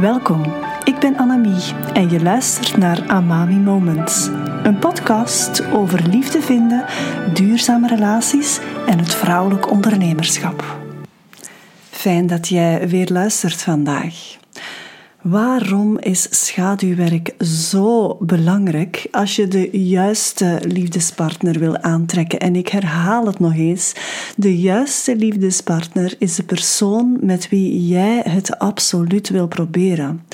Welkom, ik ben Annemie en je luistert naar Amami Moments. Een podcast over liefde vinden, duurzame relaties en het vrouwelijk ondernemerschap. Fijn dat jij weer luistert vandaag. Waarom is schaduwwerk zo belangrijk als je de juiste liefdespartner wil aantrekken? En ik herhaal het nog eens: de juiste liefdespartner is de persoon met wie jij het absoluut wil proberen.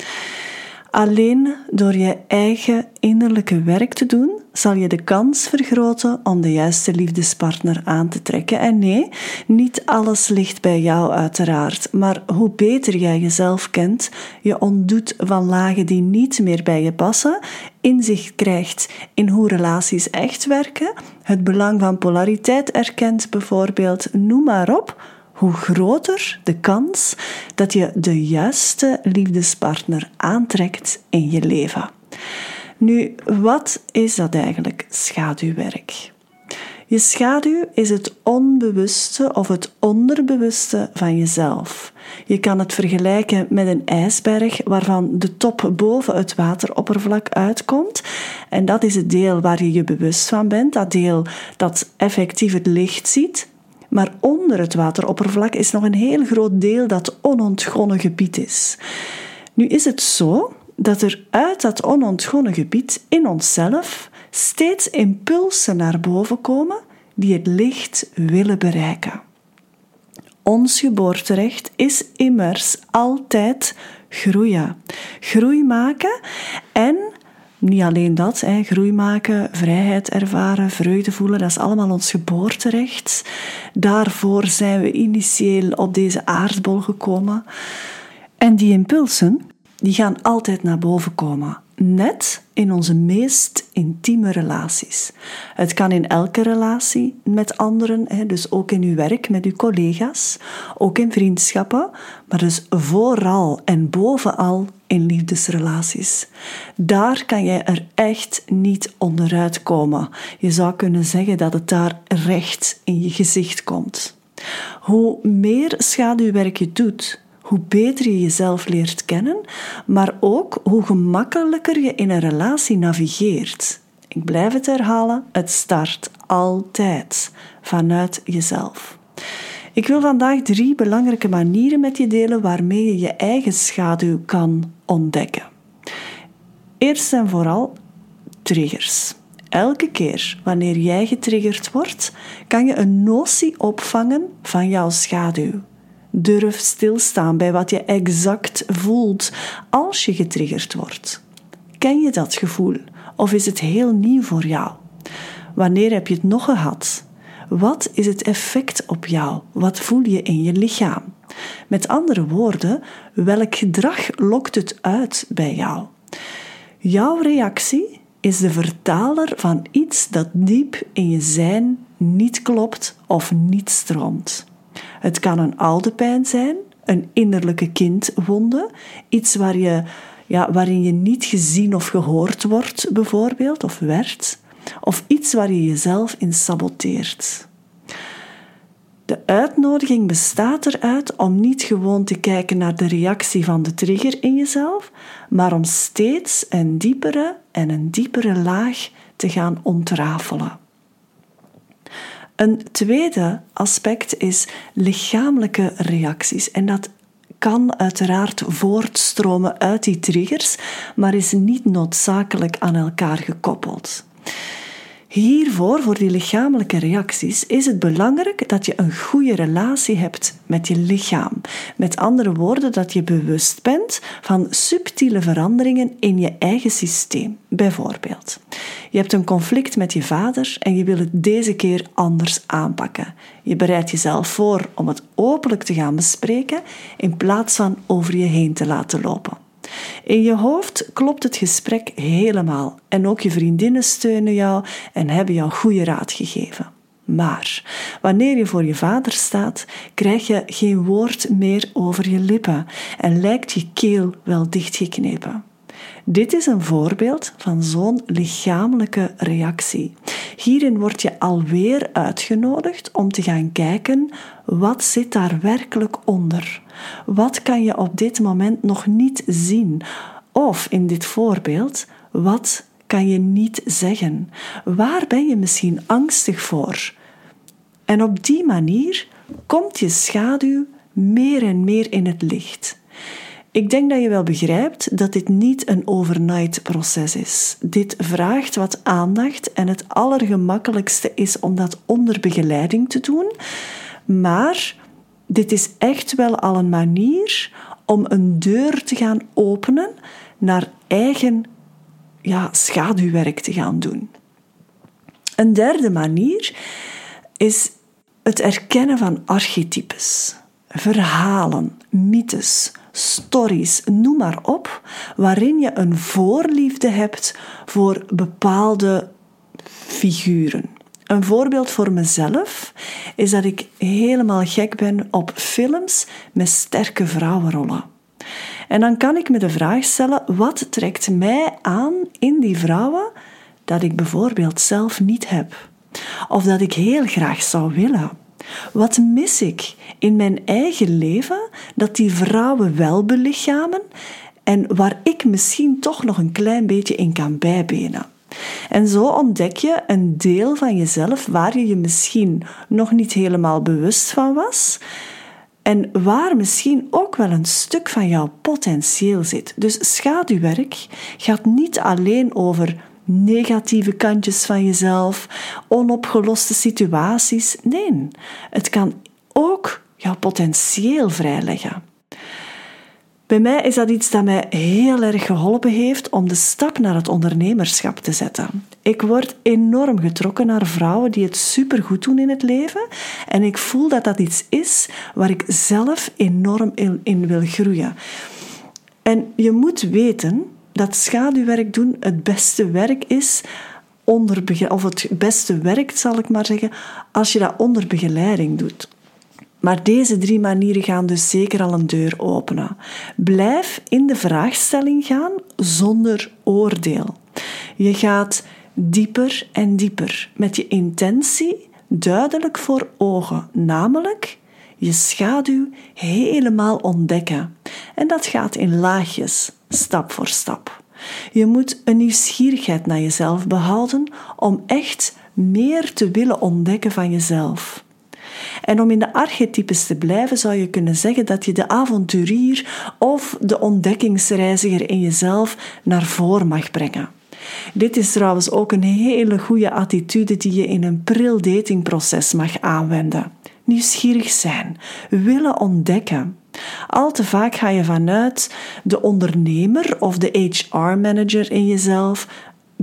Alleen door je eigen innerlijke werk te doen, zal je de kans vergroten om de juiste liefdespartner aan te trekken. En nee, niet alles ligt bij jou uiteraard, maar hoe beter jij jezelf kent, je ontdoet van lagen die niet meer bij je passen, inzicht krijgt in hoe relaties echt werken, het belang van polariteit erkent bijvoorbeeld, noem maar op hoe groter de kans dat je de juiste liefdespartner aantrekt in je leven. Nu, wat is dat eigenlijk, schaduwwerk? Je schaduw is het onbewuste of het onderbewuste van jezelf. Je kan het vergelijken met een ijsberg waarvan de top boven het wateroppervlak uitkomt. En dat is het deel waar je je bewust van bent, dat deel dat effectief het licht ziet, maar onder het wateroppervlak is nog een heel groot deel dat onontgonnen gebied is. Nu is het zo dat er uit dat onontgonnen gebied in onszelf steeds impulsen naar boven komen die het licht willen bereiken. Ons geboorterecht is immers altijd groeien. Groei maken en niet alleen dat, hè, groei maken, vrijheid ervaren, vreugde voelen, dat is allemaal ons geboorterecht. Daarvoor zijn we initieel op deze aardbol gekomen. En die impulsen, die gaan altijd naar boven komen. Net in onze meest intieme relaties. Het kan in elke relatie met anderen, dus ook in uw werk met uw collega's, ook in vriendschappen, maar dus vooral en bovenal in liefdesrelaties. Daar kan jij er echt niet onderuit komen. Je zou kunnen zeggen dat het daar recht in je gezicht komt. Hoe meer schaduwwerk je doet, hoe beter je jezelf leert kennen, maar ook hoe gemakkelijker je in een relatie navigeert. Ik blijf het herhalen, het start altijd vanuit jezelf. Ik wil vandaag drie belangrijke manieren met je delen waarmee je je eigen schaduw kan ontdekken. Eerst en vooral triggers. Elke keer wanneer jij getriggerd wordt, kan je een notie opvangen van jouw schaduw. Durf stilstaan bij wat je exact voelt als je getriggerd wordt. Ken je dat gevoel of is het heel nieuw voor jou? Wanneer heb je het nog gehad? Wat is het effect op jou? Wat voel je in je lichaam? Met andere woorden, welk gedrag lokt het uit bij jou? Jouw reactie is de vertaler van iets dat diep in je zijn niet klopt of niet stroomt. Het kan een oude pijn zijn, een innerlijke kindwonde, iets waar je, ja, waarin je niet gezien of gehoord wordt, bijvoorbeeld, of werd, of iets waar je jezelf in saboteert. De uitnodiging bestaat eruit om niet gewoon te kijken naar de reactie van de trigger in jezelf, maar om steeds een diepere en een diepere laag te gaan ontrafelen. Een tweede aspect is lichamelijke reacties. En dat kan uiteraard voortstromen uit die triggers, maar is niet noodzakelijk aan elkaar gekoppeld. Hiervoor, voor die lichamelijke reacties, is het belangrijk dat je een goede relatie hebt met je lichaam. Met andere woorden, dat je bewust bent van subtiele veranderingen in je eigen systeem. Bijvoorbeeld, je hebt een conflict met je vader en je wil het deze keer anders aanpakken. Je bereidt jezelf voor om het openlijk te gaan bespreken in plaats van over je heen te laten lopen. In je hoofd klopt het gesprek helemaal en ook je vriendinnen steunen jou en hebben jou goede raad gegeven. Maar wanneer je voor je vader staat, krijg je geen woord meer over je lippen en lijkt je keel wel dichtgeknepen. Dit is een voorbeeld van zo'n lichamelijke reactie. Hierin word je alweer uitgenodigd om te gaan kijken wat zit daar werkelijk onder. Wat kan je op dit moment nog niet zien? Of in dit voorbeeld, wat kan je niet zeggen? Waar ben je misschien angstig voor? En op die manier komt je schaduw meer en meer in het licht. Ik denk dat je wel begrijpt dat dit niet een overnight proces is. Dit vraagt wat aandacht en het allergemakkelijkste is om dat onder begeleiding te doen. Maar dit is echt wel al een manier om een deur te gaan openen naar eigen ja, schaduwwerk te gaan doen. Een derde manier is het erkennen van archetypes, verhalen, mythes, stories, noem maar op, waarin je een voorliefde hebt voor bepaalde figuren. Een voorbeeld voor mezelf is dat ik helemaal gek ben op films met sterke vrouwenrollen. En dan kan ik me de vraag stellen: wat trekt mij aan in die vrouwen dat ik bijvoorbeeld zelf niet heb? Of dat ik heel graag zou willen? Wat mis ik in mijn eigen leven dat die vrouwen wel belichamen en waar ik misschien toch nog een klein beetje in kan bijbenen? En zo ontdek je een deel van jezelf waar je je misschien nog niet helemaal bewust van was. En waar misschien ook wel een stuk van jouw potentieel zit. Dus schaduwwerk gaat niet alleen over negatieve kantjes van jezelf, onopgeloste situaties. Nee, het kan ook jouw potentieel vrijleggen. Bij mij is dat iets dat mij heel erg geholpen heeft om de stap naar het ondernemerschap te zetten. Ik word enorm getrokken naar vrouwen die het supergoed doen in het leven en ik voel dat dat iets is waar ik zelf enorm in wil groeien. En je moet weten dat schaduwwerk doen het beste werk is onder of het beste werkt, zal ik maar zeggen, als je dat onder begeleiding doet. Maar deze drie manieren gaan dus zeker al een deur openen. Blijf in de vraagstelling gaan zonder oordeel. Je gaat dieper en dieper met je intentie duidelijk voor ogen, namelijk je schaduw helemaal ontdekken. En dat gaat in laagjes, stap voor stap. Je moet een nieuwsgierigheid naar jezelf behouden om echt meer te willen ontdekken van jezelf. En om in de archetypes te blijven, zou je kunnen zeggen dat je de avonturier of de ontdekkingsreiziger in jezelf naar voren mag brengen. Dit is trouwens ook een hele goede attitude die je in een pril datingproces mag aanwenden. Nieuwsgierig zijn, willen ontdekken. Al te vaak ga je vanuit de ondernemer of de HR-manager in jezelf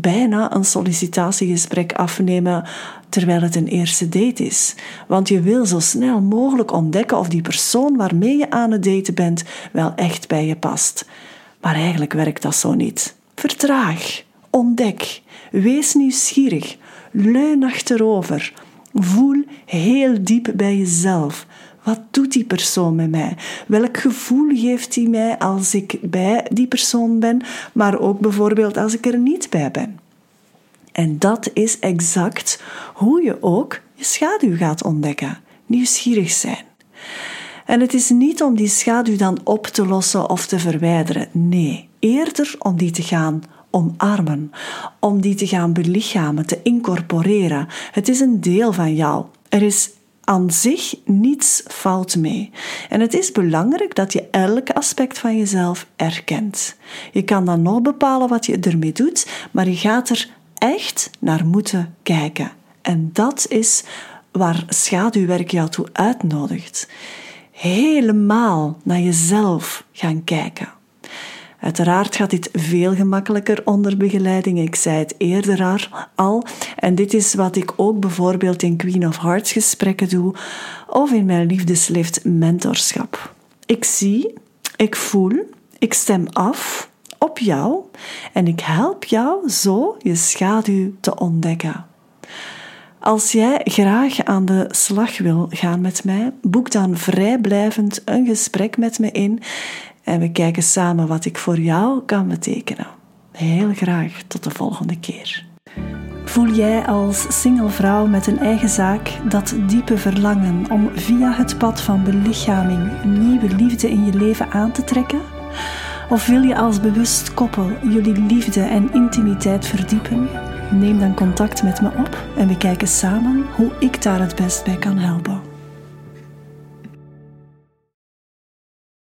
bijna een sollicitatiegesprek afnemen terwijl het een eerste date is. Want je wil zo snel mogelijk ontdekken of die persoon waarmee je aan het daten bent wel echt bij je past. Maar eigenlijk werkt dat zo niet. Vertraag, ontdek, wees nieuwsgierig, leun achterover, voel heel diep bij jezelf. Wat doet die persoon met mij? Welk gevoel geeft die mij als ik bij die persoon ben, maar ook bijvoorbeeld als ik er niet bij ben? En dat is exact hoe je ook je schaduw gaat ontdekken. Nieuwsgierig zijn. En het is niet om die schaduw dan op te lossen of te verwijderen. Nee, eerder om die te gaan omarmen, om die te gaan belichamen, te incorporeren. Het is een deel van jou. Er is aan zich niets fout mee. En het is belangrijk dat je elk aspect van jezelf erkent. Je kan dan nog bepalen wat je ermee doet, maar je gaat er echt naar moeten kijken. En dat is waar schaduwwerk jou toe uitnodigt. Helemaal naar jezelf gaan kijken. Uiteraard gaat dit veel gemakkelijker onder begeleiding. Ik zei het eerder al. En dit is wat ik ook bijvoorbeeld in Queen of Hearts gesprekken doe of in mijn liefdeslift mentorschap. Ik zie, ik voel, ik stem af op jou en ik help jou zo je schaduw te ontdekken. Als jij graag aan de slag wil gaan met mij, boek dan vrijblijvend een gesprek met me in en we kijken samen wat ik voor jou kan betekenen. Heel graag tot de volgende keer. Voel jij als single vrouw met een eigen zaak dat diepe verlangen om via het pad van belichaming nieuwe liefde in je leven aan te trekken? Of wil je als bewust koppel jullie liefde en intimiteit verdiepen? Neem dan contact met me op en we kijken samen hoe ik daar het best bij kan helpen.